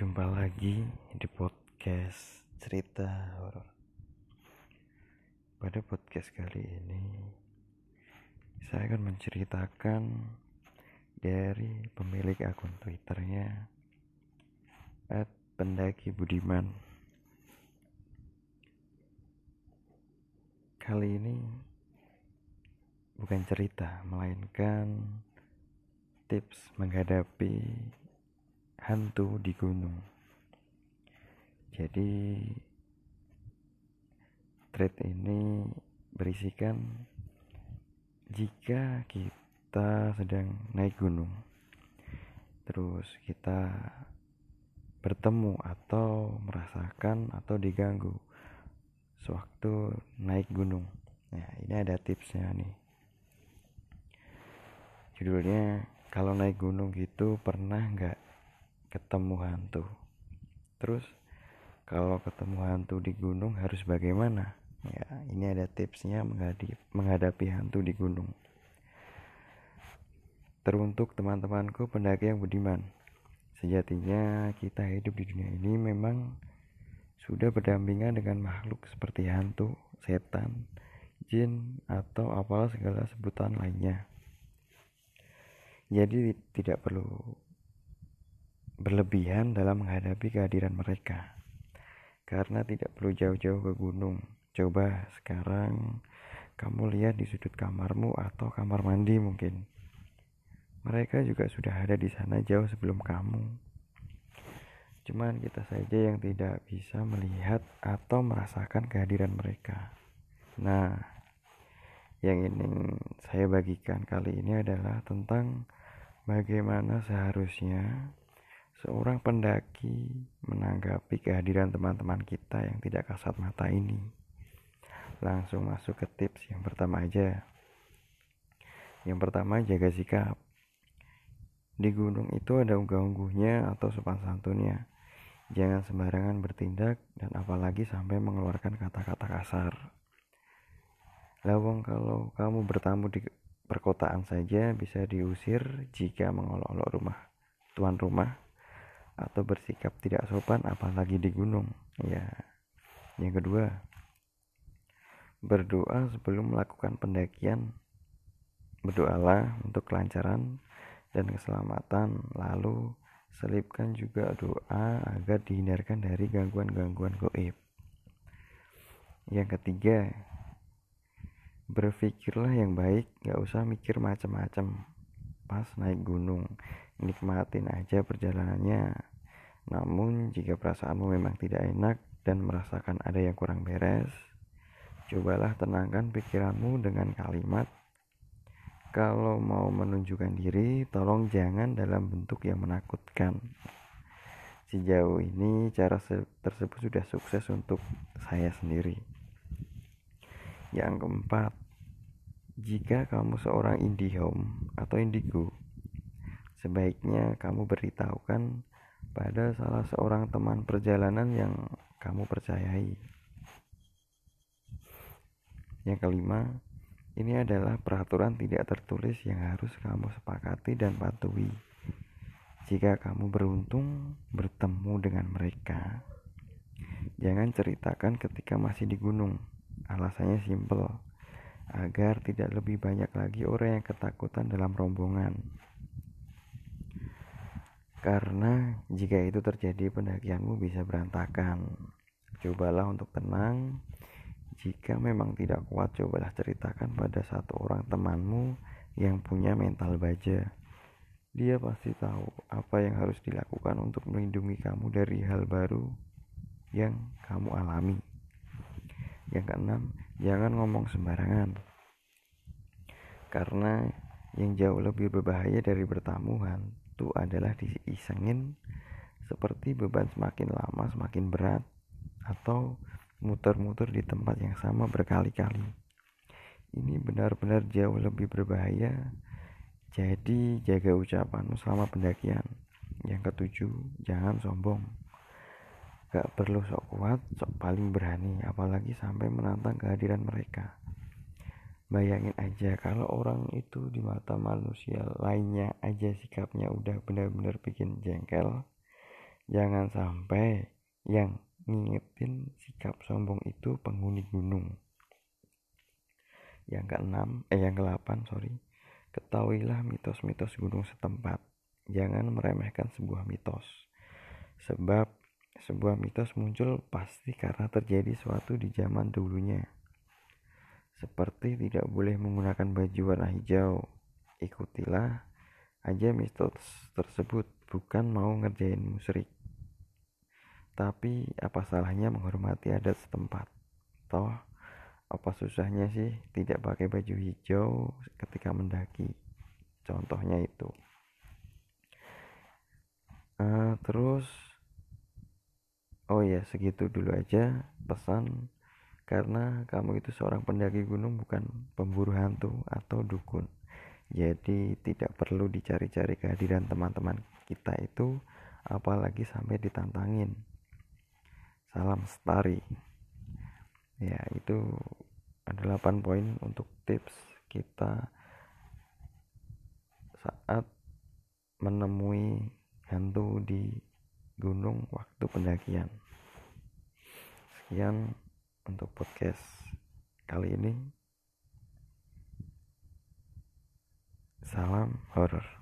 Jumpa lagi di podcast cerita horor. Pada podcast kali ini, saya akan menceritakan dari pemilik akun Twitternya @pendaki Budiman. Kali ini bukan cerita, melainkan tips menghadapi hantu di gunung. Jadi thread ini berisikan jika kita sedang naik gunung, terus kita bertemu atau merasakan atau diganggu sewaktu naik gunung. Nah, ini ada tipsnya nih. Judulnya kalau naik gunung gitu pernah nggak ketemu hantu. Terus kalau ketemu hantu di gunung harus bagaimana? Ya, ini ada tipsnya menghadapi, menghadapi hantu di gunung. Teruntuk teman-temanku pendaki yang budiman. Sejatinya kita hidup di dunia ini memang sudah berdampingan dengan makhluk seperti hantu, setan, jin, atau apalah segala sebutan lainnya. Jadi tidak perlu berlebihan dalam menghadapi kehadiran mereka. Karena tidak perlu jauh-jauh ke gunung. Coba sekarang kamu lihat di sudut kamarmu atau kamar mandi mungkin. Mereka juga sudah ada di sana jauh sebelum kamu. Cuman kita saja yang tidak bisa melihat atau merasakan kehadiran mereka. Nah, yang ingin saya bagikan kali ini adalah tentang bagaimana seharusnya seorang pendaki menanggapi kehadiran teman-teman kita yang tidak kasat mata ini. Langsung masuk ke tips yang pertama aja. Yang pertama jaga sikap. Di gunung itu ada unggah-ungguhnya atau sopan santunnya. Jangan sembarangan bertindak dan apalagi sampai mengeluarkan kata-kata kasar. Lawang kalau kamu bertamu di perkotaan saja bisa diusir jika mengolok-olok rumah tuan rumah atau bersikap tidak sopan apalagi di gunung. Ya. Yang kedua berdoa sebelum melakukan pendakian. Berdoalah untuk kelancaran dan keselamatan. Lalu selipkan juga doa agar dihindarkan dari gangguan-gangguan goib. Yang ketiga berpikirlah yang baik. Gak usah mikir macam-macam. Pas naik gunung nikmatin aja perjalanannya namun jika perasaanmu memang tidak enak dan merasakan ada yang kurang beres, cobalah tenangkan pikiranmu dengan kalimat kalau mau menunjukkan diri, tolong jangan dalam bentuk yang menakutkan. Sejauh ini cara tersebut sudah sukses untuk saya sendiri. Yang keempat, jika kamu seorang IndiHome atau Indigo, sebaiknya kamu beritahukan pada salah seorang teman perjalanan yang kamu percayai. Yang kelima, ini adalah peraturan tidak tertulis yang harus kamu sepakati dan patuhi. Jika kamu beruntung bertemu dengan mereka, jangan ceritakan ketika masih di gunung. Alasannya simpel, agar tidak lebih banyak lagi orang yang ketakutan dalam rombongan. Karena jika itu terjadi pendakianmu bisa berantakan. Cobalah untuk tenang. Jika memang tidak kuat, cobalah ceritakan pada satu orang temanmu yang punya mental baja. Dia pasti tahu apa yang harus dilakukan untuk melindungi kamu dari hal baru yang kamu alami. Yang keenam, jangan ngomong sembarangan. Karena yang jauh lebih berbahaya dari bertamuhan itu adalah diisengin seperti beban semakin lama semakin berat atau muter-muter di tempat yang sama berkali-kali. Ini benar-benar jauh lebih berbahaya. Jadi jaga ucapanmu selama pendakian. Yang ketujuh, jangan sombong. Gak perlu sok kuat, sok paling berani, apalagi sampai menantang kehadiran mereka. Bayangin aja kalau orang itu di mata manusia lainnya aja sikapnya udah benar-benar bikin jengkel. Jangan sampai yang ngingetin sikap sombong itu penghuni gunung. Yang keenam, eh yang kelapan, sorry. Ketahuilah mitos-mitos gunung setempat. Jangan meremehkan sebuah mitos. Sebab sebuah mitos muncul pasti karena terjadi suatu di zaman dulunya. Seperti tidak boleh menggunakan baju warna hijau. Ikutilah aja mitos tersebut, bukan mau ngerjain musrik. Tapi apa salahnya menghormati adat setempat? Toh apa susahnya sih tidak pakai baju hijau ketika mendaki contohnya itu uh, terus oh ya segitu dulu aja pesan karena kamu itu seorang pendaki gunung bukan pemburu hantu atau dukun. Jadi tidak perlu dicari-cari kehadiran teman-teman kita itu apalagi sampai ditantangin. Salam stari ya itu ada 8 poin untuk tips kita saat menemui hantu di gunung waktu pendakian. Sekian untuk podcast kali ini. Salam horor